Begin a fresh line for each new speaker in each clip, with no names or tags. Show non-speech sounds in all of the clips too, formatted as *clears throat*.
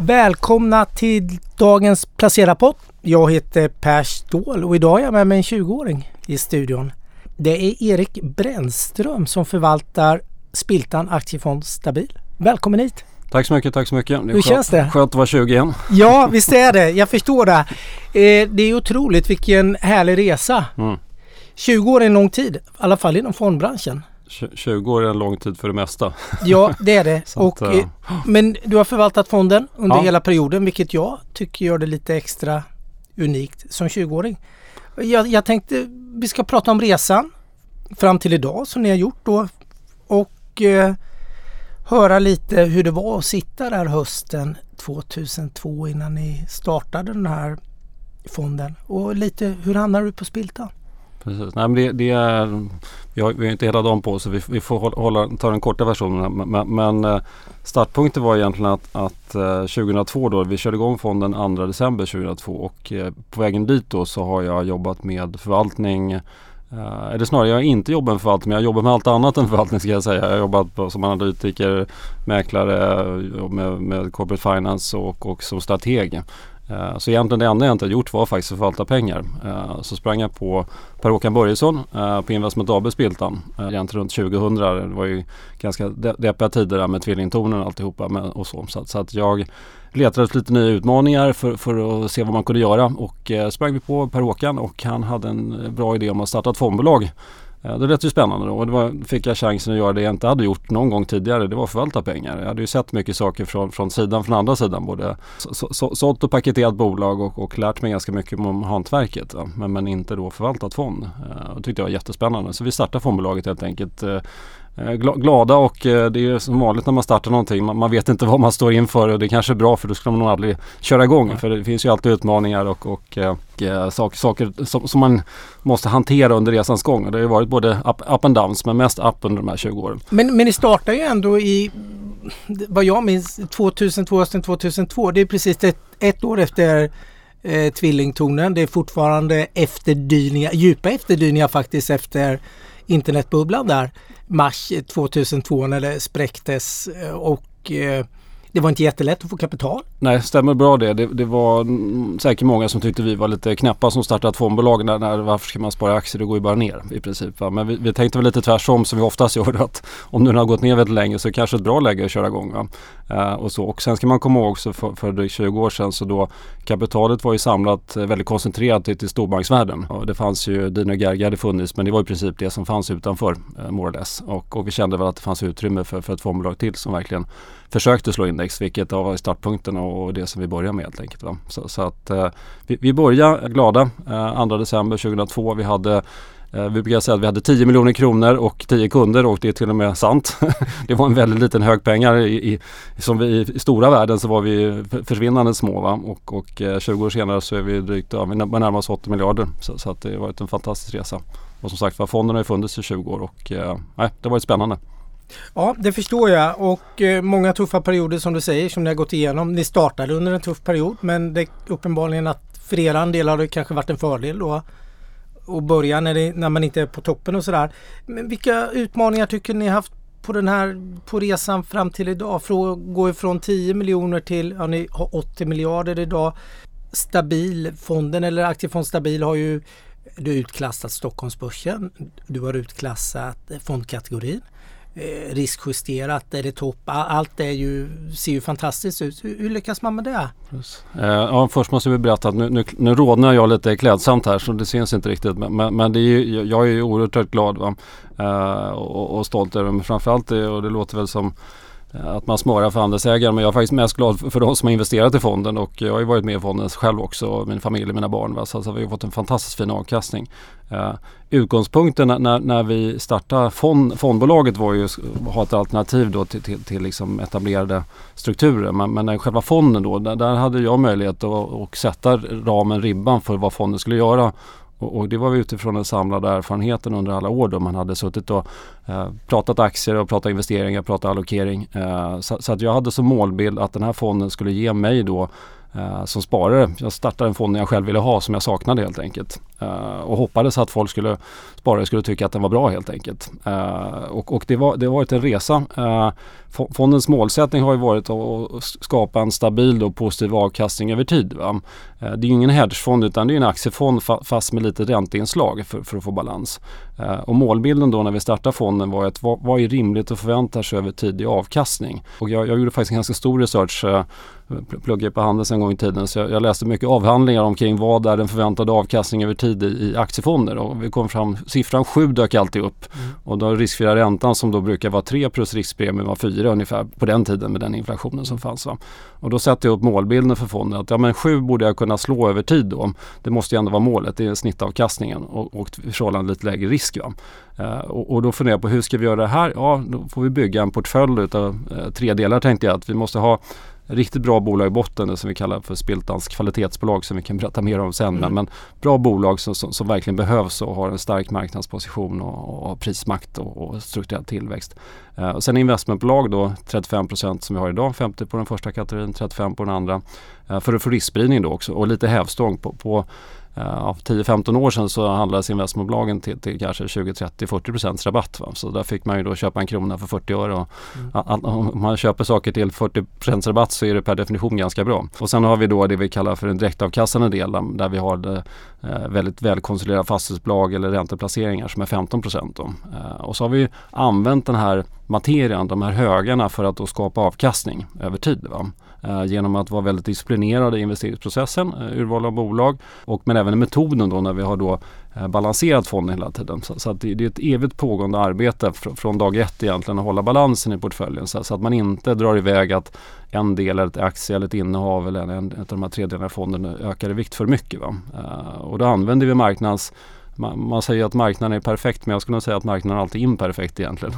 Välkomna till dagens Placera-podd. Jag heter Per Ståhl och idag är jag med mig en 20-åring i studion. Det är Erik Brännström som förvaltar Spiltan Aktiefond Stabil. Välkommen hit!
Tack så mycket, tack så mycket.
Hur känns det?
Skönt att vara 20 igen.
Ja, visst är det. Jag förstår det. Eh, det är otroligt vilken härlig resa. Mm. 20 år är en lång tid, i alla fall inom fondbranschen.
20 år är en lång tid för det mesta. *laughs*
Ja, det är det. *laughs* och, att, uh... Men du har förvaltat fonden under ja. hela perioden vilket jag tycker gör det lite extra unikt som 20-åring. Jag, jag tänkte vi ska prata om resan fram till idag som ni har gjort då och eh, höra lite hur det var att sitta där hösten 2002 innan ni startade den här fonden och lite hur hamnade du på Spiltan?
Precis. Nej, men det, det, är, vi har, vi har inte hela dagen på så vi, vi får hålla, ta den korta versionen. Men, men eh, startpunkten var egentligen att, att eh, 2002 då, vi körde igång fonden 2 december 2002 och eh, på vägen dit då så har jag jobbat med förvaltning Uh, eller snarare, jag har inte jobbat med förvaltning men jag jobbar med allt annat än förvaltning ska jag säga. Jag har jobbat på, som analytiker, mäklare, med, med corporate finance och, och som strateg. Uh, så egentligen det enda jag inte har gjort var faktiskt att förvalta pengar. Uh, så sprang jag på Per-Håkan Börjesson eh, på Investment AB Spiltan. Egentligen runt 2000. Det var ju ganska deppiga tider där med tvillingtornen och alltihopa med, och så. Så, så att jag letade efter lite nya utmaningar för, för att se vad man kunde göra och sprang vi på Per-Håkan och han hade en bra idé om att starta ett fondbolag. Eh, det lät ju spännande då och då fick jag chansen att göra det jag inte hade gjort någon gång tidigare. Det var att förvalta pengar. Jag hade ju sett mycket saker från, från sidan, från andra sidan. Både så, så, sålt och paketerat bolag och, och lärt mig ganska mycket om hantverket. Men, men inte då förvaltat fond. Eh, det tyckte jag var jättespännande. Så vi startade fondbolaget helt enkelt. Eh, Eh, glada och eh, det är som vanligt när man startar någonting. Man, vet inte vad man står inför och det kanske är bra för då ska man nog aldrig köra igång. För det finns ju alltid utmaningar och, och, och eh, saker, saker som, som, man måste hantera under resans gång. Och det har ju varit både up, up and downs men mest up under de här 20 åren.
Men, men ni startar ju ändå i vad jag minns 2002, hösten 2002. Det är precis ett, ett år efter eh, tvillingtornen. Det är fortfarande efterdyningar, djupa efterdyningar faktiskt efter internetbubblan där mars 2002 när det spräcktes eh, och eh, det var inte jättelätt att få kapital.
Nej, stämmer bra det. det. Det, var säkert många som tyckte vi var lite knäppa som startade fondbolag. När, när, varför ska man spara aktier? Det går ju bara ner i princip. Va? Men vi, vi tänkte väl lite tvärsom som vi oftast gör. Att om den har gått ner väldigt länge så är det kanske ett bra läge att köra igång. Eh, och, så. och sen ska man komma ihåg också för, för drygt 20 år sedan så då kapitalet var ju samlat eh, väldigt koncentrerat till, till storbanksvärlden. Och det fanns ju, Dino Gerge hade funnits men det var i princip det som fanns utanför eh, more or less. Och, och vi kände väl att det fanns utrymme för, för ett fondbolag till som verkligen försökte slå index vilket var startpunkten och det som vi började med helt enkelt. Va? Så, så att eh, vi, vi började glada eh, 2 december 2002. Vi hade eh, vi brukar säga att vi hade 10 miljoner kronor och 10 kunder och det är till och med sant. *laughs* det var en väldigt liten hög pengar. I, i som vi, I stora världen så var vi försvinnande små va? och, och eh, 20 år senare så är vi drygt, ja, vi närmar oss 80 miljarder. Så, så, att det har varit en fantastisk resa. Och som sagt var fonden har ju funnits i 20 år och eh, det har varit spännande.
Ja, det förstår jag och eh, många tuffa perioder som du säger som ni har gått igenom. Ni startade under en tuff period men det är uppenbarligen att för er del har det kanske varit en fördel då att börja när, det, när man inte är på toppen och sådär. Men vilka utmaningar tycker ni haft på den här på resan fram till idag? Från att gå ifrån 10 miljoner till, ja ni har 80 miljarder idag. Stabil, fonden eller Aktiefond Stabil har ju du utklassat Stockholmsbörsen. Du har utklassat fondkategorin. Eh, riskjusterat, är det topp? Allt är ju, ser ju fantastiskt ut. Hur, hur lyckas man med det?
Eh, ja, först måste vi berätta att nu, nu, nu rådnar jag lite klädsamt här så det syns inte riktigt. Men, men det är ju, jag är ju oerhört glad va? Eh, och, och, stolt över men framförallt det, och det låter väl som att man smörar för andelsägare men jag är faktiskt mest glad för de som har investerat i fonden och jag har ju varit med i fonden själv också, min familj och mina barn. Va? Så alltså, vi har fått en fantastiskt fin avkastning. Uh, utgångspunkten när, när vi startade fond, fondbolaget var ju att ha ett alternativ då till, till, till liksom etablerade strukturer. Men, men själva fonden då, där, där hade jag möjlighet att och sätta ramen, ribban för vad fonden skulle göra och, och, det var utifrån den samlade erfarenheten under alla år då man hade suttit och eh, pratat aktier och pratat investeringar, pratat allokering. Eh, så, så, att jag hade som målbild att den här fonden skulle ge mig då eh, som sparare. Jag startade en fond jag själv ville ha som jag saknade helt enkelt. Uh, och hoppades att folk skulle, sparare skulle tycka att den var bra helt enkelt. Uh, och, och det, var, det har varit en resa. Uh, fondens målsättning har ju varit att skapa en stabil och positiv avkastning över tid. Va? det är ingen hedgefond utan det är en aktiefond fast med lite ränteinslag för, för att få balans. och målbilden då när vi startade fonden var att vad, vad är rimligt att förvänta sig över tidig avkastning? Och jag, jag gjorde faktiskt en ganska stor research pluggade på Handels en gång i tiden så jag, jag läste mycket avhandlingar omkring vad är den förväntade avkastningen över tid i, i aktiefonder och vi kom fram, siffran 7 dök alltid upp mm. och då riskfria räntan som då brukar vara 3 plus riskpremie var 4 ungefär på den tiden med den inflationen som fanns. Va? Och då satte jag upp målbilden för fonden att ja men 7 borde jag kunna slå över tid då. Det måste ju ändå vara målet, det är snittavkastningen och, och förhållande lite lägre risk. Va? Uh, och, och, då funderar jag på hur ska vi göra det här? Ja, då får vi bygga en portfölj utav uh, tre delar tänkte jag att vi måste ha riktigt bra bolag i botten, det som vi kallar för Spiltans kvalitetsbolag som vi kan berätta mer om sen. Mm. Men bra bolag som, som, som, verkligen behövs och har en stark marknadsposition och, och prismakt och, och strukturell tillväxt. Eh, och sen investmentbolag då 35% som vi har idag, 50 på den första kategorin, 35 på den andra. Eh, för att få riskspridning då också och lite hävstång på, på Ja, 10-15 år sedan så handlades investmentbolagen till, till kanske 20, 30, 40 procents rabatt. Va? Så där fick man ju då köpa en krona för 40 öre. Och mm. om man köper saker till 40 procents rabatt så är det per definition ganska bra. Och sen har vi då det vi kallar för en direktavkastande del där vi har det, eh, väldigt välkonsoliderade fastighetsbolag eller ränteplaceringar som är 15 procent. Eh, och så har vi använt den här materian, de här högarna för att då skapa avkastning över tid. Va? Eh, genom att vara väldigt disciplinerade i investeringsprocessen, eh, urval av bolag och men även i metoden då när vi har då eh, balanserat fonden hela tiden. Så, så att det, det, är ett evigt pågående arbete fr från dag ett egentligen att hålla balansen i portföljen så, så, att man inte drar iväg att en del, eller ett aktie eller ett innehav eller en, en av de här tre delarna fonden ökar i vikt för mycket. Va? Uh, och då använder vi marknads man, man, säger att marknaden är perfekt men jag skulle nog säga att marknaden är alltid imperfekt egentligen.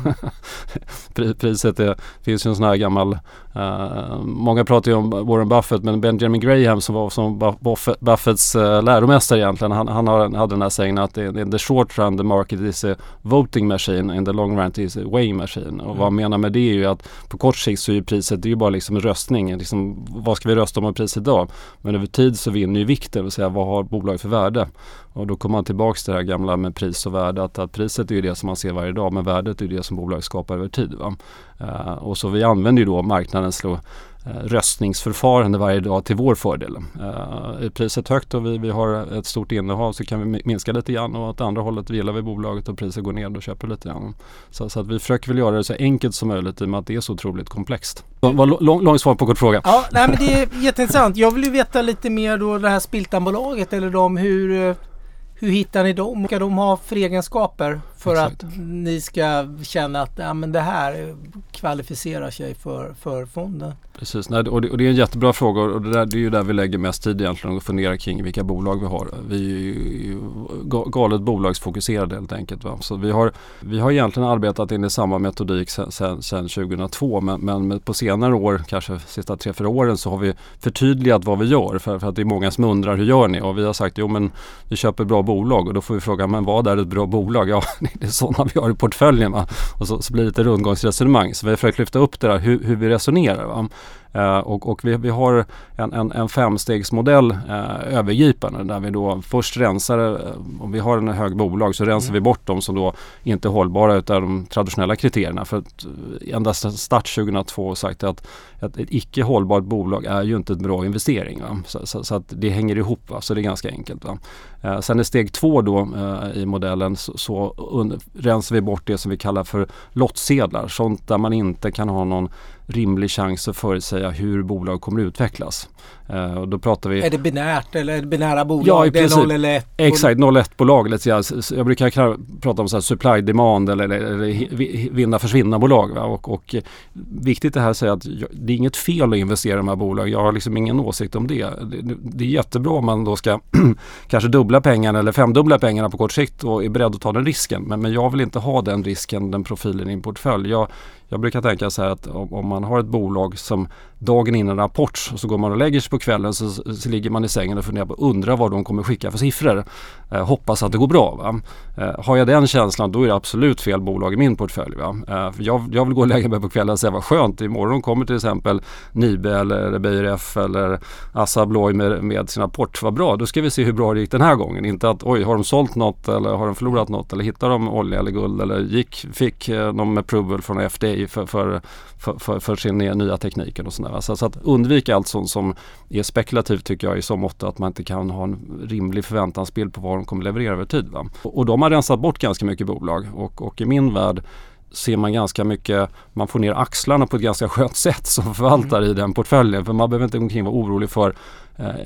*laughs* Priset är, finns ju en sån här gammal, uh, många pratar ju om Warren Buffett men Benjamin Graham som var som Buffetts uh, läromästare egentligen, han, han har, hade den här sägningen att in the short run the market is a voting machine, in the long run it is a weighing machine. Och mm. vad han menar med det är ju att på kort sikt så är priset, det är ju bara liksom röstning, liksom, vad ska vi rösta om med priset idag? Men över tid så vinner ju vikten, det vill säga vad har bolaget för värde? Och då kommer man tillbaks till det här gamla med pris och värde. Att, att priset är ju det som man ser varje dag men värdet är ju det som bolaget skapar över tid. Uh, och så vi använder ju då marknadens uh, röstningsförfarande varje dag till vår fördel. Eh, uh, är priset högt och vi, vi har ett stort innehav så kan vi minska lite grann och åt andra hållet gillar vi bolaget och priset går ner då köper lite grann. Så, så, att vi försöker väl göra det så enkelt som möjligt i och med att det är så otroligt komplext. Det var lång, lång svar på kort fråga.
Ja, nej, men det är jätteintressant. Jag vill ju veta lite mer då det här Spiltanbolaget eller de hur hur hittar ni dem? Vad ska de ha för egenskaper för Exakt. att ni ska känna att ja, men det här kvalificerar sig för, för fonden?
Precis, Nej, och, det, och det är en jättebra fråga och det, där, det är ju där vi lägger mest tid egentligen och funderar kring vilka bolag vi har. Vi är ju galet bolagsfokuserade helt enkelt. Va? Så vi har, vi har egentligen arbetat in i samma metodik sedan, sedan, sedan 2002 men, men på senare år, kanske sista tre, fyra åren så har vi förtydligat vad vi gör för, för att det är många som undrar hur gör ni? Och vi har sagt jo men vi köper bra bolag och då får vi fråga men vad är ett bra bolag? Ja *laughs* det är sådana vi har i portföljen va? och så, så blir det lite rundgångsresonemang. Så vi har försökt lyfta upp det där hur, hur vi resonerar. Va? Uh, och, och vi, vi, har en, en, en femstegsmodell uh, övergripande där vi då först rensar, uh, om vi har en hög bolag så rensar mm. vi bort de som då inte är hållbara utav de traditionella kriterierna. För att endast start 2002 sagt att ett, ett icke hållbart bolag är ju inte en bra investering. Så, så, så, att det hänger ihop, va? så det är ganska enkelt. Va? sen i steg två då i modellen så, så rensar vi bort det som vi kallar för lottsedlar. Sånt där man inte kan ha någon rimlig chans att förutsäga hur bolag kommer att utvecklas. Uh, och då pratar vi...
Är det binärt eller är det binära bolag? Ja, i princip. 0 eller 1?
Exakt, 0-1 bolag. Jag brukar prata om så supply demand eller, eller, eller vinna försvinna bolag. Och, och, viktigt är här att säga att det är inget fel att investera i de här bolagen. Jag har liksom ingen åsikt om det. Det, det är jättebra om man då ska *clears throat* kanske dubbla pengarna eller femdubbla pengarna på kort sikt och är beredd att ta den risken. Men, men jag vill inte ha den risken, den profilen i en portfölj. Jag, jag brukar tänka så här att om, om man har ett bolag som dagen innan rapport så går man och lägger sig på kvällen så, så ligger man i sängen och funderar på undrar vad de kommer skicka för siffror. Eh, hoppas att det går bra. Eh, har jag den känslan då är det absolut fel bolag i min portfölj. Eh, jag, jag, vill gå och lägga mig på kvällen och säga vad skönt imorgon kommer till exempel Nibe eller Beijer F eller Assa Abloy med, med sin rapport. Vad bra, då ska vi se hur bra det gick den här gången. Inte att oj har de sålt något eller har de förlorat något eller hittar de olja eller guld eller gick, fick eh, de approval från FDA för, för, för, för, för sin nya tekniken och sådär. Så, så att undvika allt sånt som är spekulativt tycker jag i så mått att man inte kan ha en rimlig förväntansbild på vad de kommer leverera över tid. Va? Och, de har rensat bort ganska mycket bolag och, och i min värld ser man ganska mycket, man får ner axlarna på ett ganska skönt sätt som förvaltare mm. i den portföljen. För man behöver inte omkring vara orolig för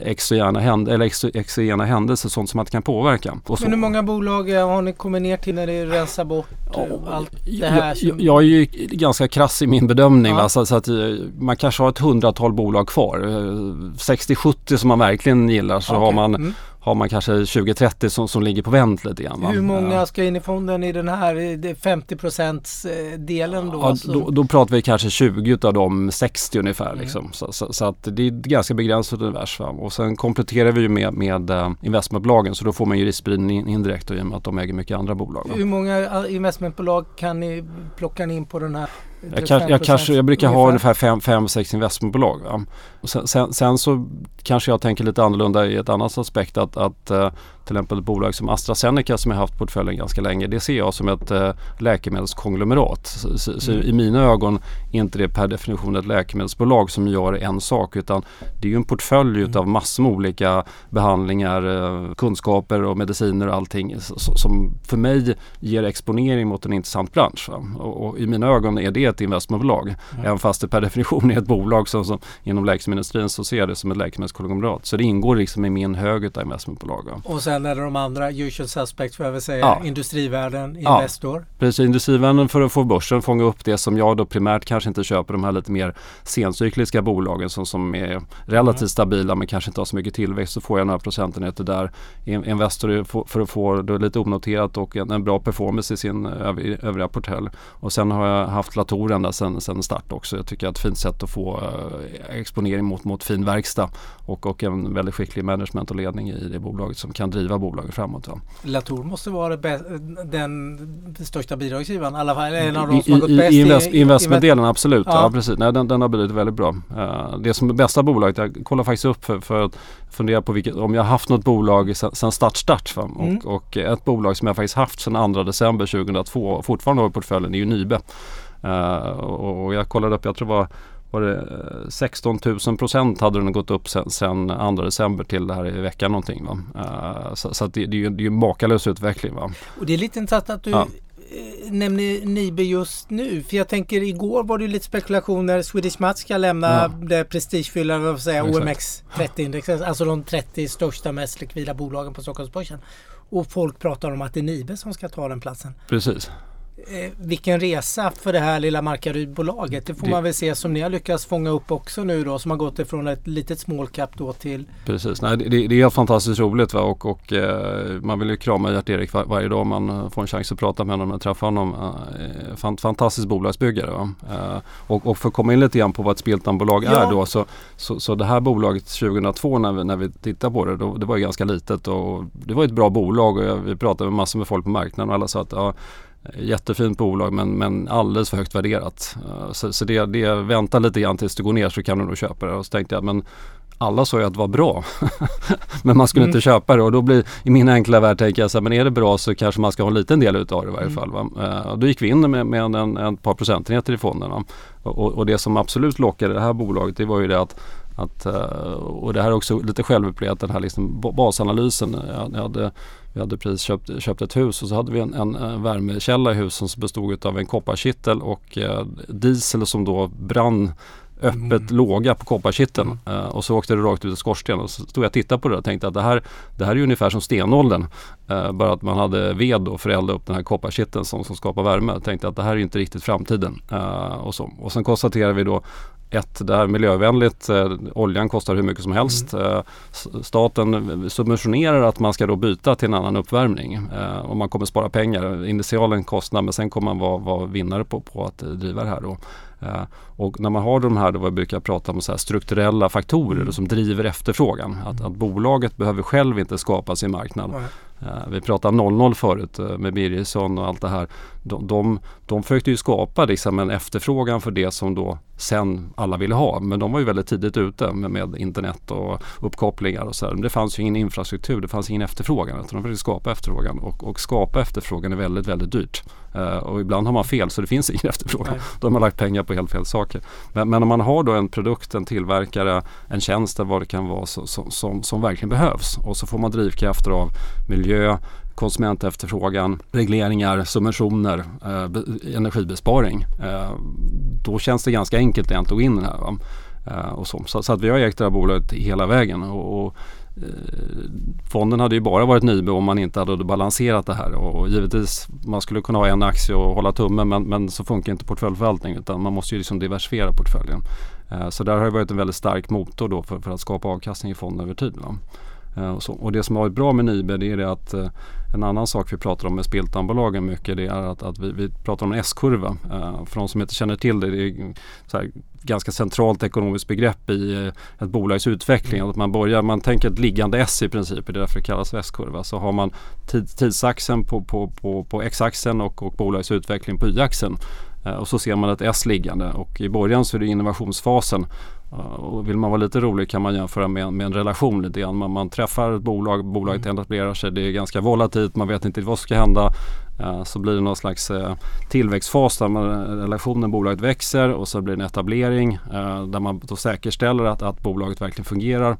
exogena, händ eller exogena händelser, sånt som man inte kan påverka.
Men hur många bolag eh, har ni kommit ner till när det rensar bort ja, eh, allt det här?
Jag, jag, är ju ganska krass i min bedömning. Ja. Så, så, att eh, man kanske har ett hundratal bolag kvar. 60-70 som man verkligen gillar så okay. har man mm har man kanske 20-30 som, som ligger på vänt lite grann.
Hur många ska in i fonden i den här 50 procents delen då?
Ja, alltså? då, då, pratar vi kanske 20 av de 60 ungefär. Mm. Liksom. Så, så, så, att det är ett ganska begränsat univers. Va? Och sen kompletterar vi ju med, med eh, investmentbolagen så då får man ju riskspridning indirekt i och med att de äger mycket andra bolag. Va?
Hur många eh, investmentbolag kan ni plocka in på den här
jag, kan, jag, kanske, jag brukar ha ungefär 5-6 investmentbolag. Sen, sen, sen, så kanske jag tänker lite annorlunda i ett annat aspekt att, att uh, till exempel ett bolag som AstraZeneca som jag haft portföljen ganska länge. Det ser jag som ett uh, läkemedelskonglomerat. Så, så, så mm. i mina ögon är inte det per definition ett läkemedelsbolag som gör en sak utan det är ju en portfölj mm. av massor med olika behandlingar, uh, kunskaper och mediciner och allting som för mig ger exponering mot en intressant bransch. Och, och, i mina ögon är det ett investmentbolag. Mm. Även fast det per *laughs* definition är ett bolag som, som inom läkemedelsindustrin så ser jag det som ett läkemedelskonglomerat. Så det ingår liksom i min hög av investmentbolag.
Och sen är det de andra usual suspects får jag väl säga. Ja. Industrivärden, Investor. Ja,
precis, Industrivärden för att få börsen fånga upp det som jag då primärt kanske inte köper. De här lite mer sencykliska bolagen som, som är relativt mm. stabila men kanske inte har så mycket tillväxt. Så får jag några procentenheter där. Investor för att få då lite onoterat och en, en bra performance i sin övriga portfölj. Och sen har jag haft Latour ända sedan, sedan start också. Jag tycker att det är ett fint sätt att få uh, exponering mot, mot fin verkstad och, och en väldigt skicklig management och ledning i det bolaget som kan driva bolaget framåt. Ja.
Latour måste vara den, största bidragsgivaren, i alla fall en av de som I, har gått bäst
i invest, investmentdelen, absolut. Ja. ja. precis. Nej, den, den har blivit väldigt bra. Uh, det som är bästa bolaget, jag kollar faktiskt upp för, för att fundera på vilket, om jag haft något bolag sedan start start. Mm. Och, och, ett bolag som jag faktiskt haft sedan 2 december 2002 och fortfarande har i portföljen är ju Nybe. Uh, och, och, jag kollade upp, jag tror det var var det 16 eh, 000 procent hade den gått upp sen, sen 2 december till det här i veckan någonting. Va? Uh, så, så det, det, är ju, det är ju makalös utveckling. Va?
Och det är lite intressant att du ja. Nämner Nibe just nu. För jag tänker igår var det lite spekulationer. Swedish Match ska lämna ja. det prestigefyllda OMX30-indexet. Alltså de 30 största mest likvida bolagen på Stockholmsbörsen. Och folk pratar om att det är Nibe som ska ta den platsen.
Precis
eh, vilken resa för det här lilla Markarydbolaget. Det får det, man väl se som ni har lyckats fånga upp också nu då som har gått ifrån ett litet small cap då till
Precis, Nej, det, det är fantastiskt roligt va? och, och eh, man vill ju krama Gert-Erik var, varje dag man eh, får en chans att prata med honom och träffa honom. Eh, fant, fantastisk bolagsbyggare. Eh, och, och för att komma in lite grann på vad ett Spiltan-bolag ja. är då så, så, så, det här bolaget 2002 när vi, när vi tittade på det, då, det var ju ganska litet och det var ett bra bolag och vi pratade med massor med folk på marknaden och alla sa att ja, Jättefint bolag men, men alldeles för högt värderat. Eh, så, så det, det, vänta lite grann tills det går ner så kan du nog köpa det. Och så tänkte jag men alla sa ju att det var bra. *laughs* men man skulle mm. inte köpa det och då blir i min enkla värld tänker jag så här, men är det bra så kanske man ska ha en liten del utav det i varje mm. fall. Va? Uh, och då gick vi in med, med en, en par procentenheter i fonden. Och, och, det som absolut lockade det här bolaget det var ju det att att, och det här är också lite självupplevt den här liksom basanalysen. Jag hade vi hade precis köpt, köpt ett hus och så hade vi en, en, en värmekälla i huset som bestod av en kopparkittel och eh, diesel som då brann öppet mm. låga på kopparkitteln mm. uh, och så åkte det rakt ut i skorstenen och så stod jag och tittade på det och tänkte att det här, det här är ungefär som stenåldern. Uh, bara att man hade ved då för elda upp den här kopparkitteln som, som skapar värme. Jag tänkte att det här är inte riktigt framtiden. Uh, och, så. och sen konstaterade vi då ett, det här miljövänligt. Eh, oljan kostar hur mycket som helst. Mm. Eh, staten subventionerar att man ska då byta till en annan uppvärmning eh, och man kommer spara pengar. Initialen kostnad men sen kommer man vara, vara vinnare på, på att driva det här. Då. Och när man har de här, då vad vi brukar prata om så strukturella faktorer mm. som driver efterfrågan. Att, att bolaget behöver själv inte skapa sin marknad. Mm. Uh, vi pratade om 00 förut uh, med Birgersson och allt det här. De, de, de försökte ju skapa liksom en efterfrågan för det som då sen alla ville ha. Men de var ju väldigt tidigt ute med, med internet och uppkopplingar och så här. Men det fanns ju ingen infrastruktur, det fanns ingen efterfrågan. Utan de försökte skapa efterfrågan och, och skapa efterfrågan är väldigt, väldigt dyrt. Uh, och ibland har man fel så det finns *laughs* ingen efterfrågan. Nej. Då har man lagt pengar på helt fel saker. Men, men om man har då en produkt, en tillverkare, en tjänst eller vad det kan vara så, som, som, som verkligen behövs och så får man drivkrafter av miljö, konsumentefterfrågan, regleringar, subventioner, eh, energibesparing. Eh, då känns det ganska enkelt egentligen att gå in här. Eh, och så. Så, så, att vi har ägt det här bolaget hela vägen. Och, och eh, fonden hade ju bara varit Nybe om man inte hade balanserat det här. Och, och givetvis, man skulle kunna ha en aktie och hålla tummen men, men så funkar inte portföljförvaltning utan man måste ju liksom diversifiera portföljen. Eh, så där har det varit en väldigt stark motor då för, för att skapa avkastning i fonden över tid. Va? Eh, och, så. och det som har varit bra med Nibe det är det att eh, en annan sak vi pratar om med Spiltanbolagen mycket det är att, att vi, vi pratar om en S-kurva. Eh, för de som inte känner till det, det är så här, ganska centralt ekonomiskt begrepp i eh, ett bolags utveckling. Att man börjar, man tänker ett liggande S i princip, det är därför det kallas S-kurva. Så har man tid, tidsaxeln på, på, på, på X-axeln och, och bolagets utveckling på Y-axeln. Och så ser man ett S liggande och i början så är det innovationsfasen och vill man vara lite rolig kan man jämföra med, med en relation lite grann. Man, man träffar ett bolag, bolaget mm. etablerar sig, det är ganska volatilt, man vet inte vad som ska hända. Uh, så blir det någon slags uh, tillväxtfas där man, relationen bolaget växer och så blir det en etablering där man då säkerställer att, att bolaget verkligen fungerar.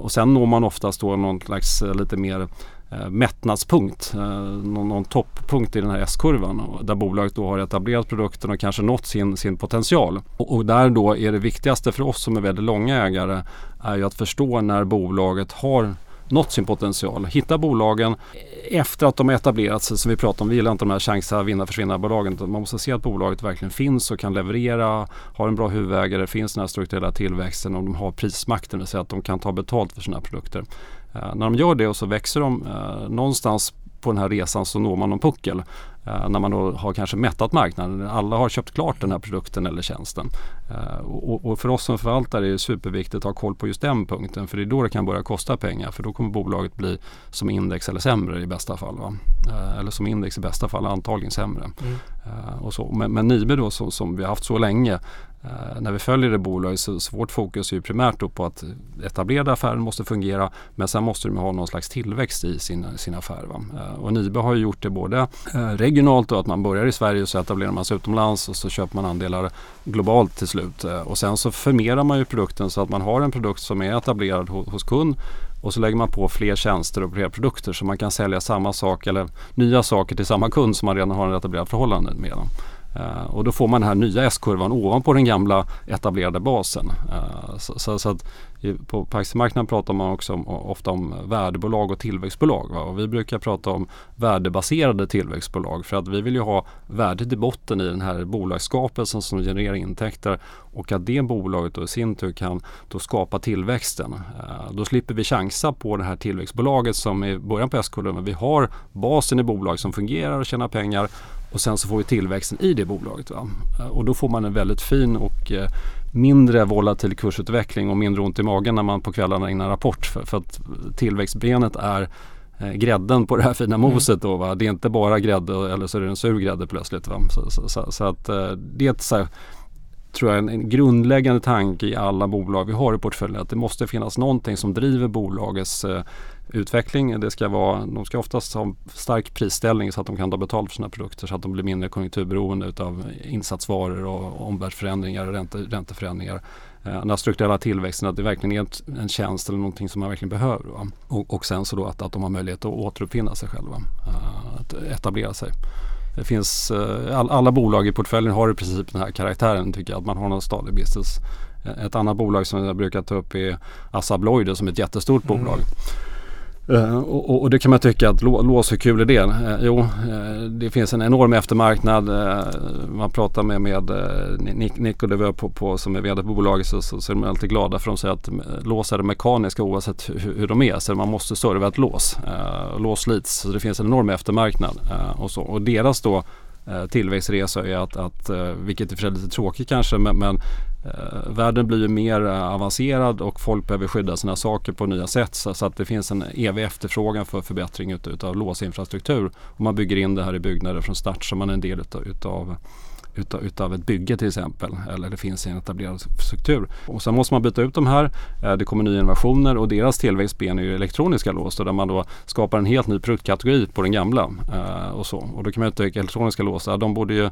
och sen når man oftast då någon slags lite mer eh, mättnadspunkt, eh, någon, någon topppunkt i den här S-kurvan där bolaget då har etablerat produkten och kanske nått sin, sin potential. Och, och, där då är det viktigaste för oss som är väldigt långa ägare är ju att förstå när bolaget har nått sin potential. Hitta bolagen efter att de har etablerat sig som vi pratade om. Vi gillar inte de här chansa vinna försvinna bolagen. Man måste se att bolaget verkligen finns och kan leverera, har en bra huvudägare, finns den här strukturella tillväxten och de har prismakten, det vill säga att de kan ta betalt för sina produkter. Uh, när de gör det och så växer de uh, någonstans på den här resan så når man någon puckel. Uh, när man då har kanske mättat marknaden. Alla har köpt klart den här produkten eller tjänsten. Uh, och, och, för oss som förvaltare är det superviktigt att ha koll på just den punkten. För det är då det kan börja kosta pengar. För då kommer bolaget bli som index eller sämre i bästa fall. Uh, eller som index i bästa fall antagligen sämre. Mm. och så. Men, men Nibe då så, som vi har haft så länge Uh, när vi följer det bolaget så, så vårt fokus är ju primärt på att etablerade affären måste fungera men sen måste de ha någon slags tillväxt i sin, sin affär. Uh, och Nibe har ju gjort det både uh, regionalt och att man börjar i Sverige och så etablerar man sig utomlands och så köper man andelar globalt till slut. och sen så förmerar man ju produkten så att man har en produkt som är etablerad hos, hos kund och så lägger man på fler tjänster och fler produkter så man kan sälja samma sak eller nya saker till samma kund som man redan har en etablerad förhållande med. Dem. Uh, och då får man den här nya S-kurvan ovanpå den gamla etablerade basen. Uh, så, så, så, att på, på aktiemarknaden pratar man också om, ofta om värdebolag och tillväxtbolag. Va? Och vi brukar prata om värdebaserade tillväxtbolag för att vi vill ju ha värdet i botten i den här bolagsskapelsen som genererar intäkter och att det bolaget då i sin tur kan då skapa tillväxten. Uh, då slipper vi chansa på det här tillväxtbolaget som är början på S-kurvan. Vi har basen i bolag som fungerar och tjänar pengar och sen så får vi tillväxten i det bolaget. Va? Eh, och då får man en väldigt fin och eh, mindre volatil kursutveckling och mindre ont i magen när man på kvällarna ägnar rapport. För, för att tillväxtbenet är eh, grädden på det här fina mm. moset. Då, va? Det är inte bara grädde eller så är det en sur grädde plötsligt. Va? Så, så, så, så att det är ett, så här, tror jag en, en grundläggande tanke i alla bolag vi har i portföljen. Att det måste finnas någonting som driver bolagets eh, utveckling. Det ska vara, de ska oftast ha stark prisställning så att de kan ta betalt för sina produkter så att de blir mindre konjunkturberoende utav insatsvaror och omvärldsförändringar och ränte, ränteförändringar. Eh, den här strukturella tillväxten, att det verkligen är en tjänst eller någonting som man verkligen behöver. Och, och, sen så då att, att de har möjlighet att återuppfinna sig själva, eh, att etablera sig. Det finns, uh, all, alla bolag i portföljen har i princip den här karaktären tycker jag, att man har någon stadig business. Ett annat bolag som jag brukar ta upp är Assa Abloy som är ett jättestort mm. bolag. Uh, och, och, det kan man tycka att lås, hur kul är det? Uh, jo, uh, det finns en enorm eftermarknad. man pratar med, med Nick, Nick och Devö på, på, som är vd på bolaget så, så, så, är de alltid glada för de säger att lås är mekaniska oavsett hur, hur, de är. Så man måste serva ett lås. lås slits, så det finns en enorm eftermarknad. och, så. och deras då Eh, tillväxtresa är att, att eh, vilket vilket är för lite tråkigt kanske, men, men eh, världen blir ju mer eh, avancerad och folk behöver skydda sina saker på nya sätt så, så att det finns en evig efterfrågan för förbättring utav låsinfrastruktur. Och man bygger in det här i byggnader från start så man är en del utav, utav utav, utav ett bygge till exempel. Eller det finns en etablerad struktur. Och sen måste man byta ut de här. Eh, det kommer nya innovationer och deras tillväxtben är ju elektroniska lås där man då skapar en helt ny produktkategori på den gamla. Eh, och, så. och då kan man ju tycka elektroniska lås, de borde ju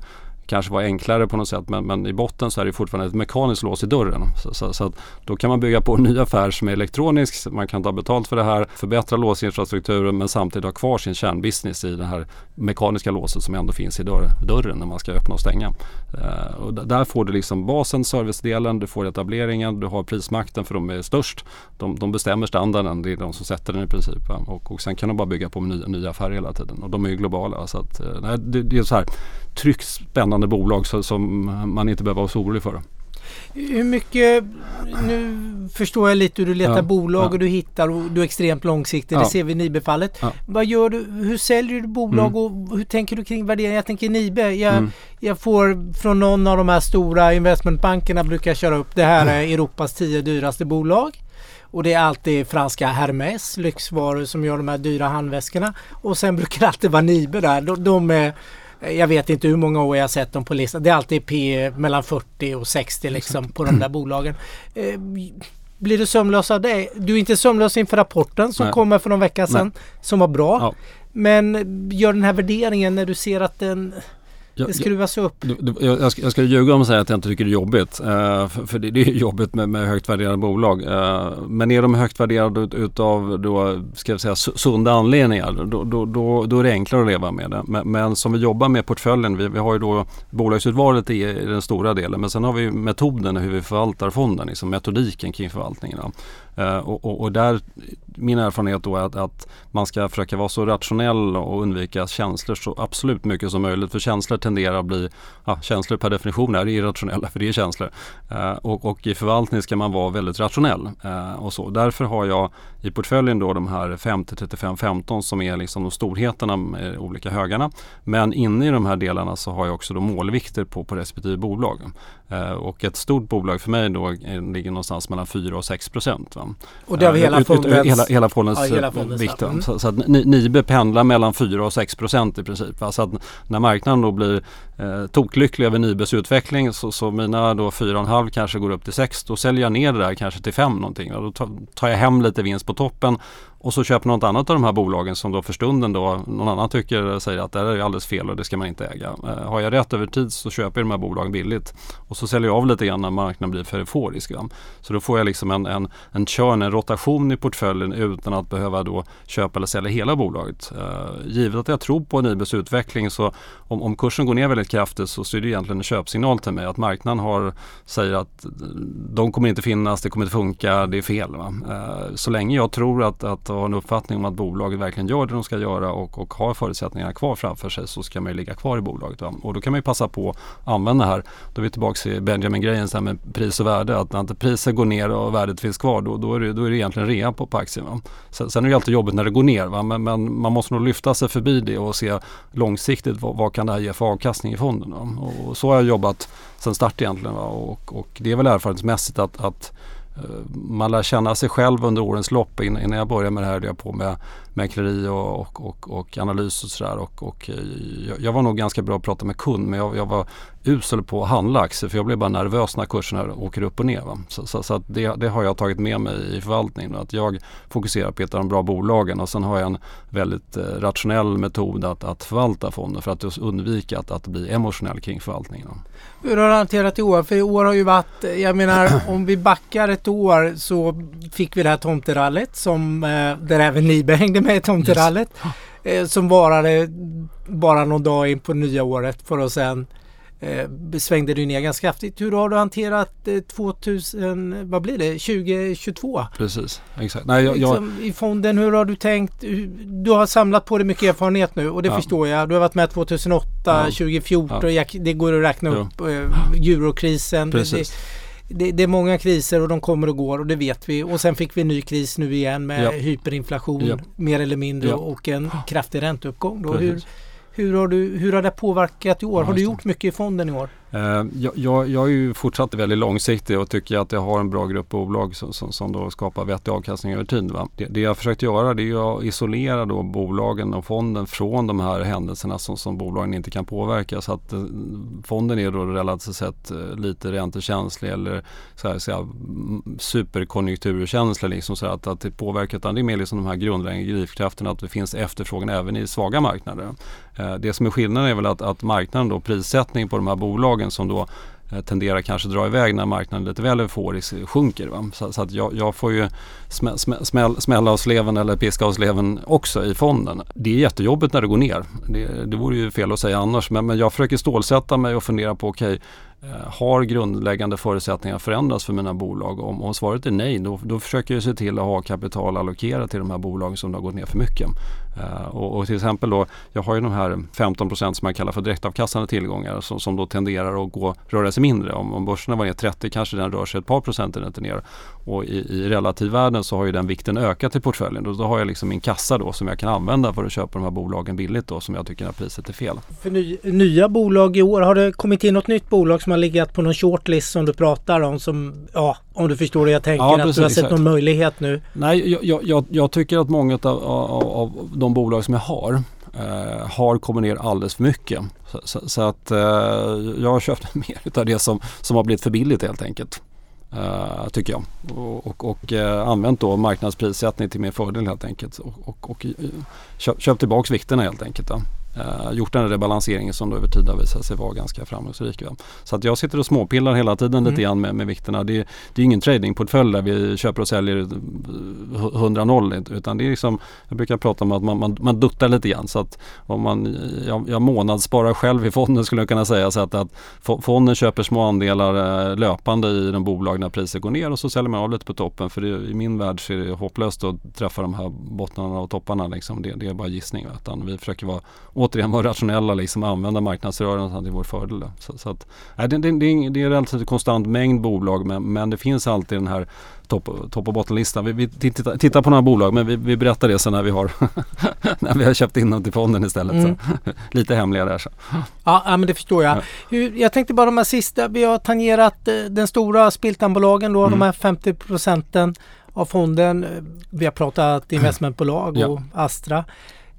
kanske vara enklare på något sätt men, men i botten så är det fortfarande ett mekaniskt lås i dörren. Så, så, så då kan man bygga på en ny affär som är elektronisk. Man kan ta betalt för det här, förbättra låsinfrastrukturen men samtidigt ha kvar sin kärnbusiness i den här mekaniska låset som ändå finns i dörr, dörren när man ska öppna och stänga. Eh, och där får du liksom basen, servicedelen, du får etableringen, du har prismakten för de är störst. De, de bestämmer standarden, det är de som sätter den i princip. Eh, och, och sen kan de bara bygga på nya, nya affärer hela tiden och de är ju globala. Så att, eh, det, det är så här tryggt, spännande bolag så, som man inte behöver vara så orolig för.
Hur mycket, nu förstår jag lite hur du letar ja, bolag ja. och du hittar och du är extremt långsiktig. Ja. Det ser vi i Nibe-fallet. Vad gör du, hur säljer du bolag mm. och hur tänker du kring värdering? Jag tänker Nibe, jag, mm. jag får från någon av de här stora investmentbankerna brukar köra upp det här är Europas tio dyraste bolag. Och det är alltid franska Hermes, lyxvaror som gör de här dyra handväskorna. Och sen brukar det alltid vara Nibe där. De, de är jag vet inte hur många år jag har sett dem på listan. Det är alltid P mellan 40 och 60 liksom på de där bolagen. Eh, blir du sömnlös av det? Du är inte sömnlös inför rapporten som Nej. kommer för någon vecka sedan Nej. som var bra. Ja. Men gör den här värderingen när du ser att den det skruvas upp.
Jag, jag, ska, jag ska ljuga om att säga att jag inte tycker det är jobbigt. Uh, för, för det, det, är jobbigt med, med högt värderade bolag. Uh, men är de högt värderade ut, utav då, ska jag säga, sunda anledningar då, då, då, då, är det enklare att leva med det. Men, men som vi jobbar med portföljen, vi, vi har ju då bolagsutvalen i, i den stora delen. Men sen har vi metoden hur vi förvaltar fonden, liksom metodiken kring förvaltningen. Uh, och, och, och, där, min erfarenhet då är att, att, man ska försöka vara så rationell och undvika känslor så absolut mycket som möjligt. För känslor tenderar att bli, ja, känslor per definition är irrationella för det är känslor. Eh, och, och, i förvaltning ska man vara väldigt rationell. Eh, och så. Därför har jag i portföljen då de här 50, 35, 15 som är liksom de storheterna med olika högarna. Men inne i de här delarna så har jag också då målvikter på, på respektive bolag och ett stort bolag för mig då ligger någonstans mellan 4 och 6 procent.
Och det har vi hela fondens,
hela, hela fondens, ja, hela fondens vikt. Mm. Så, så, att Nibe pendlar mellan 4 och 6 procent i princip. Va? Så att när marknaden då blir eh, toklycklig över Nibes utveckling så, så mina då 4,5 kanske går upp till 6. Då säljer jag ner det där kanske till 5 någonting. Då tar jag hem lite vinst på toppen och så köper något annat av de här bolagen som då för stunden då någon annan tycker säger att det här är alldeles fel och det ska man inte äga. Eh, har jag rätt över tid så köper jag de här bolagen billigt och så säljer jag av lite grann när marknaden blir för euforisk. Så då får jag liksom en, en, en churn, en rotation i portföljen utan att behöva då köpa eller sälja hela bolaget. Eh, givet att jag tror på Nibes utveckling så om, om kursen går ner väldigt kraftigt så, så är det egentligen en köpsignal till mig att marknaden har, säger att de kommer inte finnas, det kommer inte funka, det är fel. Va? Eh, så länge jag tror att, att ha en uppfattning om att bolaget verkligen gör det de ska göra och, och har förutsättningarna kvar framför sig så ska man ju ligga kvar i bolaget. Va? Och då kan man ju passa på att använda det här. Då är vi tillbaka i Benjamin-grejen med pris och värde. Att när inte priset går ner och värdet finns kvar då, då, är, det, då är det egentligen rea på, på aktien. Va? Sen, sen är det alltid jobbigt när det går ner va? Men, men, man måste nog lyfta sig förbi det och se långsiktigt vad, vad kan det här ge för avkastning i fonden. Va? Och, så har jag jobbat sen start egentligen. Va? Och, och det är väl erfarenhetsmässigt att, att eh, man lär känna sig själv under årens lopp. Innan jag började med det här höll jag på med mäkleri och, och, och, och analys och sådär. Och, och jag, jag, var nog ganska bra att prata med kund men jag, jag var usel på att handla aktier för jag blir bara nervös när kurserna åker upp och ner. Va? Så, så, så det, det, har jag tagit med mig i förvaltningen. Att jag fokuserar på att hitta de bra bolagen och sen har jag en väldigt eh, rationell metod att, att förvalta fonden för att undvika att, att bli emotionell kring förvaltningen.
Hur har du hanterat i år? För i år har ju varit, jag menar *clears throat* om vi backar ett år så fick vi det här tomterallet som eh, där även Nibe hängde med i tomterallet. Yes. Eh, som varade bara någon dag in på nya året för att sen eh, svängde det ner ganska kraftigt. Hur har du hanterat eh, 2000, vad blir det, 2022?
Precis, exakt. Nej, jag,
liksom, I fonden, hur har du tänkt? Du har samlat på dig mycket erfarenhet nu och det ja. förstår jag. Du har varit med 2008, ja. 2014, ja. det går att räkna upp. Eh, eurokrisen.
Precis.
Det, det, är många kriser och de kommer och går och det vet vi. Och sen fick vi en ny kris nu igen med ja. hyperinflation ja. mer eller mindre ja. och en kraftig ränteuppgång. Hur, Hur har, du, hur har det påverkat i år? Har du gjort mycket i fonden i år?
Eh, jag, jag, jag är ju fortsatt väldigt långsiktig och tycker att jag har en bra grupp bolag som, som, som då skapar vettig avkastning över tid. Va? Det, det jag försökt göra det är att isolera då bolagen och fonden från de här händelserna som, som bolagen inte kan påverka. Så att eh, fonden är då relativt sett eh, lite räntekänslig eller så här, så här, mm, superkonjunkturkänslig. Liksom, så att, att det påverkar utan det är mer liksom de här grundläggande drivkrafterna att det finns efterfrågan även i svaga marknader. Det som är skillnaden är väl att, att marknaden då, prissättning på de här bolagen som då eh, tenderar kanske dra iväg när marknaden lite väl euforisk sjunker. Va? Så, så, att jag, jag, får ju smä, smä, smälla av sleven eller piska av sleven också i fonden. Det är jättejobbigt när det går ner. Det, det vore ju fel att säga annars men, men jag försöker stålsätta mig och fundera på okej okay, Eh, har grundläggande förutsättningar förändrats för mina bolag? Om, om svaret är nej, då, då försöker jag se till att ha kapital allokerat till de här bolagen som har gått ner för mycket. Uh, och, och, till exempel då, jag har ju de här 15 procent som jag kallar för direktavkastande tillgångar som, som då tenderar att gå, röra sig mindre. Om, om börserna var ner 30 kanske den rör sig ett par procentenheter ner. Och i, i relativvärlden så har ju den vikten ökat i portföljen. Då, då har jag liksom min kassa då som jag kan använda för att köpa de här bolagen billigt då som jag tycker att priset är fel.
För ny, nya bolag i år, har det kommit in något nytt bolag som har legat på någon shortlist som du pratar om som, ja, om du förstår det jag tänker, ja, precis, att du har sett exakt. någon möjlighet nu?
Nej, jag, jag, jag tycker att många av, av, av de bolag som jag har eh, har kommit ner alldeles för mycket. Så, så, så att eh, jag har köpt *laughs* mer av det som, som har blivit för billigt helt enkelt. Uh, tycker jag. Och, och, och uh, använt då marknadsprissättning till min fördel helt enkelt. Och, och, och köp, köp tillbaks vikterna helt enkelt. Då eh, gjort den rebalanseringen som då över tid har visat sig vara ganska framgångsrik. Va? Så att jag sitter och småpillar hela tiden mm. lite grann med, med vikterna. Det, det är ingen tradingportfölj där vi köper och säljer 100-0 utan det är liksom, jag brukar prata om att man, man, man duttar lite grann. Så att om man, jag, jag månadssparar själv i fonden skulle jag kunna säga. Så att, att fonden köper små andelar eh, löpande i de bolag när priset går ner och så säljer man av lite på toppen. För det, i min värld så är det hopplöst att träffa de här bottnarna och topparna. Liksom. Det, det är bara gissning. Utan vi försöker vara återigen vara rationella, liksom använda marknadsrörelsen till vår fördel. Så, så att, nej, det, det, det, är, en relativt konstant mängd bolag men, men det finns alltid den här topp top och bottenlistan. Vi, vi tittar, tittar, på några bolag men vi, vi, berättar det sen när vi har *laughs* när vi har köpt in dem till fonden istället. Mm. *laughs* lite hemliga där. Så.
Ja, ja men det förstår jag. Hur, jag tänkte bara de här sista, vi har tangerat eh, den stora spiltanbolagen då, mm. de här 50 procenten av fonden. Vi har pratat *clears throat* investmentbolag och ja. Astra.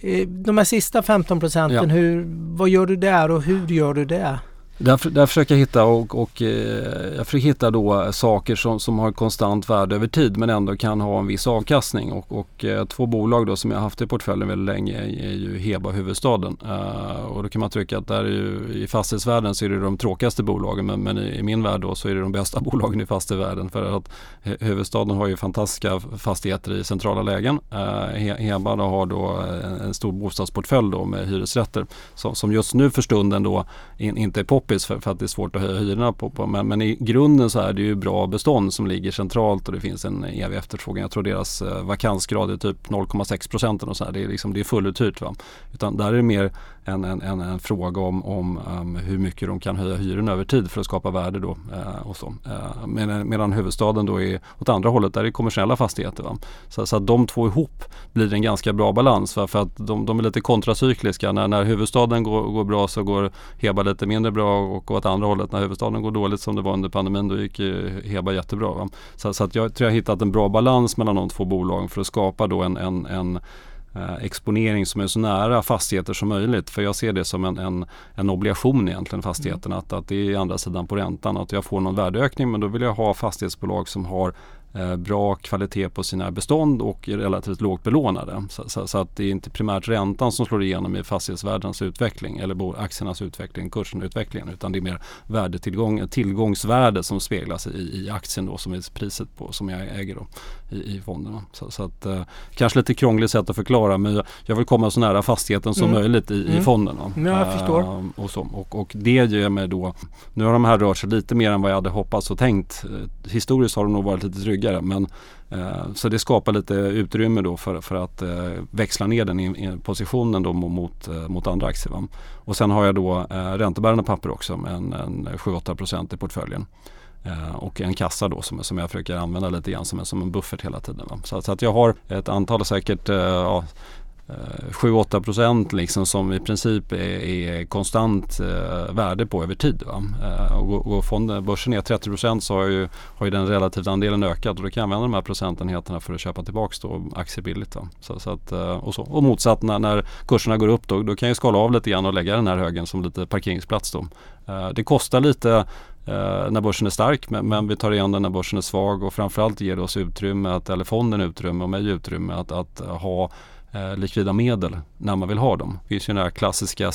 Eh, de här sista 15 procenten, ja. vad gör du där och hur gör du det?
Där, där försöker jag hitta och, och eh, jag försöker hitta då saker som, som har konstant värde över tid men ändå kan ha en viss avkastning. Och, och eh, två bolag då som jag haft i portföljen väldigt länge är, ju Heba huvudstaden. Uh, och då kan man tycka att där är ju, i fastighetsvärlden så är det de tråkigaste bolagen men, men i, i, min värld då så är det de bästa *laughs* bolagen i fastighetsvärlden. För att huvudstaden har ju fantastiska fastigheter i centrala lägen. Uh, Heba då har då en, en, stor bostadsportfölj då med hyresrätter som, som just nu för stunden då in, inte är pop poppis för, för, att det är svårt att höja hyrorna på. på. Men, men, i grunden så är det ju bra bestånd som ligger centralt och det finns en evig efterfrågan. Jag tror deras eh, vakansgrad är typ 0,6 procent och så här. Det är, liksom, det är fulluthyrt. Va? Utan där är det mer en, en, en, en fråga om, om um, hur mycket de kan höja hyrorna över tid för att skapa värde då. Eh, och så. Eh, medan, medan huvudstaden då är åt andra hållet, där är kommersiella fastigheter. Va? Så, så att de två ihop blir en ganska bra balans va? för att de, de är lite kontracykliska. När, när huvudstaden går, går bra så går Heba lite mindre bra och åt andra hållet när huvudstaden går dåligt som det var under pandemin då gick Heba jättebra. Va? Så, så att jag tror jag har hittat en bra balans mellan de två bolagen för att skapa då en, en, en eh, exponering som är så nära fastigheter som möjligt. För jag ser det som en, en, en obligation egentligen fastigheten. Mm. Att, att det är andra sidan på räntan. Att jag får någon värdeökning men då vill jag ha fastighetsbolag som har bra kvalitet på sina bestånd och är relativt lågt belånade. Så, så, så, att det är inte primärt räntan som slår igenom i fastighetsvärdens utveckling eller aktiernas utveckling, kursen utvecklingen utan det är mer värdetillgång, tillgångsvärde som speglas i, i aktien då som är priset på som jag äger då i, i fonderna. Så, så att, eh, kanske lite krångligt sätt att förklara men jag, vill komma så nära fastigheten som mm. möjligt i, mm. i fonden.
Ja, jag förstår. Uh,
och, så, och, och det ger mig då, nu har de här rört sig lite mer än vad jag hade hoppats och tänkt. Uh, historiskt har de nog varit lite tryggare men eh, så det skapar lite utrymme då för, för att eh, växla ner den i, i positionen då mot, eh, mot andra aktier. Va? Och sen har jag då eh, räntebärande papper också med en, en 7-8% i portföljen. Och en kassa då som, som jag försöker använda lite grann som en, som en buffert hela tiden. Så, så, att jag har ett antal säkert ja, Eh, 7-8 procent liksom som i princip är, är konstant eh, värde på över tid. Va? Eh, och går fonden, börsen ner 30 procent så har ju, har ju den relativa andelen ökat och då kan jag använda de här procentenheterna för att köpa tillbaka då aktier billigt. Så, så att, eh, och, så. och motsatt när, när kurserna går upp då, då kan jag skala av lite grann och lägga den här högen som lite parkeringsplats då. Eh, det kostar lite Uh, när börsen är stark men, men, vi tar igen den när börsen är svag och framförallt ger det oss utrymme, att, eller fonden utrymme och mig utrymme att, att ha eh, likvida medel när man vill ha dem. Det finns ju den här klassiska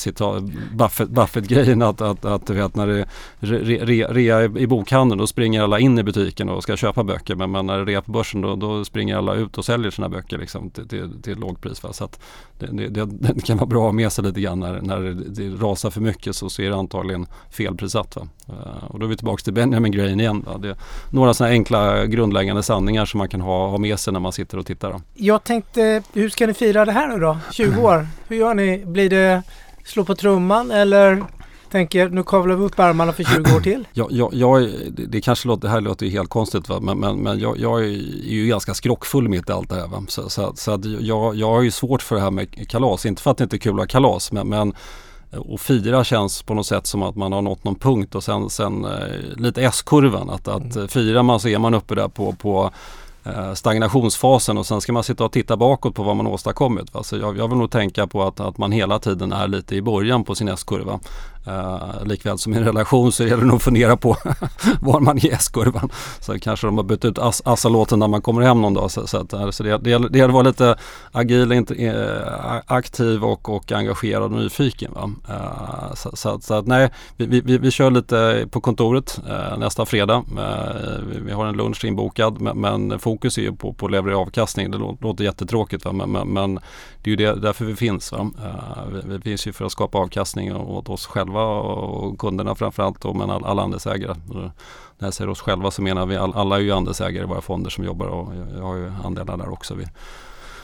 Buffett, Buffett att, att, att vet när det är rea re, re, i bokhandeln då springer alla in i butiken och ska köpa böcker men, men när det är rea på börsen då, då springer alla ut och säljer sina böcker liksom till, till, till lågpris. Va? Så att det, det, det, kan vara bra att ha med sig lite grann när, när det, det rasar för mycket så, så är det antagligen felprissatt. Va? Eh, och då är vi tillbaka till Benjamin Grain igen. Va? Det är några sådana enkla grundläggande sanningar som man kan ha, ha med sig när man sitter och tittar. Då.
Jag tänkte, hur ska ni fira det här nu då? 20 år? Hur gör ni? Blir det slå på trumman eller tänker nu kavlar vi upp ärmarna för 20 år till?
Ja, jag, jag, det kanske låter, det här låter ju helt konstigt va? men, men, men jag, jag, är ju ganska skrockfull mitt i allt det här. Va? Så, så, så att jag, jag har ju svårt för det här med kalas, inte för att det inte är kul att ha kalas men, men och fira känns på något sätt som att man har nått någon punkt och sen, sen eh, lite S-kurvan. Att, att mm. firar man så är man uppe där på, på Eh, stagnationsfasen och sen ska man sitta och titta bakåt på vad man åstadkommit. Va? Så jag, jag vill nog tänka på att, att man hela tiden är lite i början på sin S-kurva. Uh, likväl som i en relation så gäller det nog att fundera på *laughs* var man är i S-kurvan. Så kanske de har bytt ut as Assa-låten när man kommer hem någon dag. Så, så, att, så det, det, gäller, det gäller att vara lite agil, inte, äh, aktiv och, och engagerad och nyfiken. Va? Uh, så, så, så, att nej, vi, vi, vi kör lite på kontoret nästa fredag. Vi, vi, har en lunch inbokad men, men fokus är ju på, på leverera avkastning. Det låter, jättetråkigt va? Men, men, men, det är ju det, därför vi finns. Va? Vi, vi finns ju för att skapa avkastning åt oss själva själva och kunderna framförallt då, men alla andelsägare. När jag säger oss själva så menar vi all, alla är ju andelsägare i våra fonder som jobbar och jag har ju andelar där också. Vi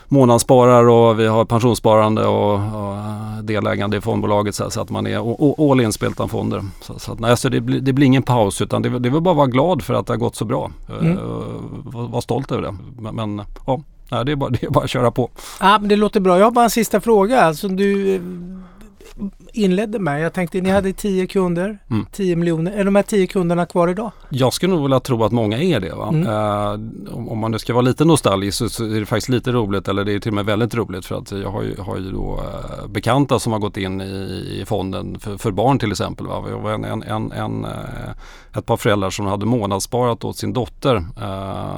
månadssparar och vi har pensionssparande och, och delägande i fondbolaget så, så, att man är all in utan fonder. Så, så, att, nej, så det, blir, det blir ingen paus utan det, det vill bara vara glad för att det har gått så bra. Mm. Uh, var, var stolt över det. Men, men ja, Nej, det, är bara, det är bara att köra på.
Ja, men det låter bra. Jag har bara en sista fråga. Alltså, du inledde med. Jag tänkte ni hade 10 kunder, mm. 10 miljoner. Är de här 10 kunderna kvar idag?
Jag skulle nog vilja tro att många är det. Mm. Uh, om man nu ska vara lite nostalgisk så, så, är det faktiskt lite roligt eller det är till och med väldigt roligt för att jag har ju, har ju då uh, bekanta som har gått in i, i fonden för, för, barn till exempel. Va? Jag var en, en, en, en uh, ett par föräldrar som hade månadssparat åt sin dotter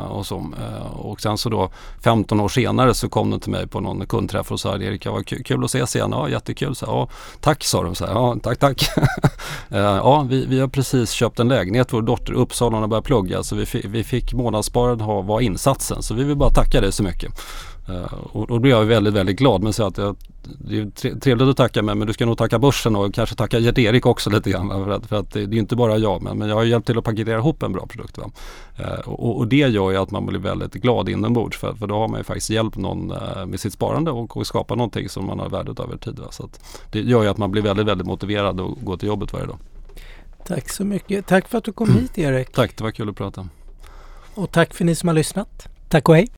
och, så, och sen så då 15 år senare så kom de till mig på någon kundträff och sa Erik, var kul att ses igen. Ja, jättekul. Så, ja, tack sa de. Så här, ja, tack, tack. *laughs* Eh, ja, vi, vi har precis köpt en lägenhet, vår dotter i Uppsala, har börjat plugga. Så vi, vi fick månadssparad ha, var insatsen. Så vi vill bara tacka dig så mycket. Uh, och då blir jag väldigt, väldigt glad. Men så att jag, det är trevligt att tacka mig men du ska nog tacka börsen och kanske tacka Gert-Erik också lite grann. För att, för att det, det är inte bara jag men, men jag har hjälpt till att paketera ihop en bra produkt. Uh, och, och, det gör ju att man blir väldigt glad inombords för, för då har man ju faktiskt hjälpt någon uh, med sitt sparande och, och skapa någonting som man har värdet över tid. Va? Så det gör ju att man blir väldigt, väldigt motiverad att gå till jobbet varje dag.
Tack så mycket. Tack för att du kom hit Erik.
Tack, det var kul att prata.
Och tack för ni som har lyssnat. Tack och hej.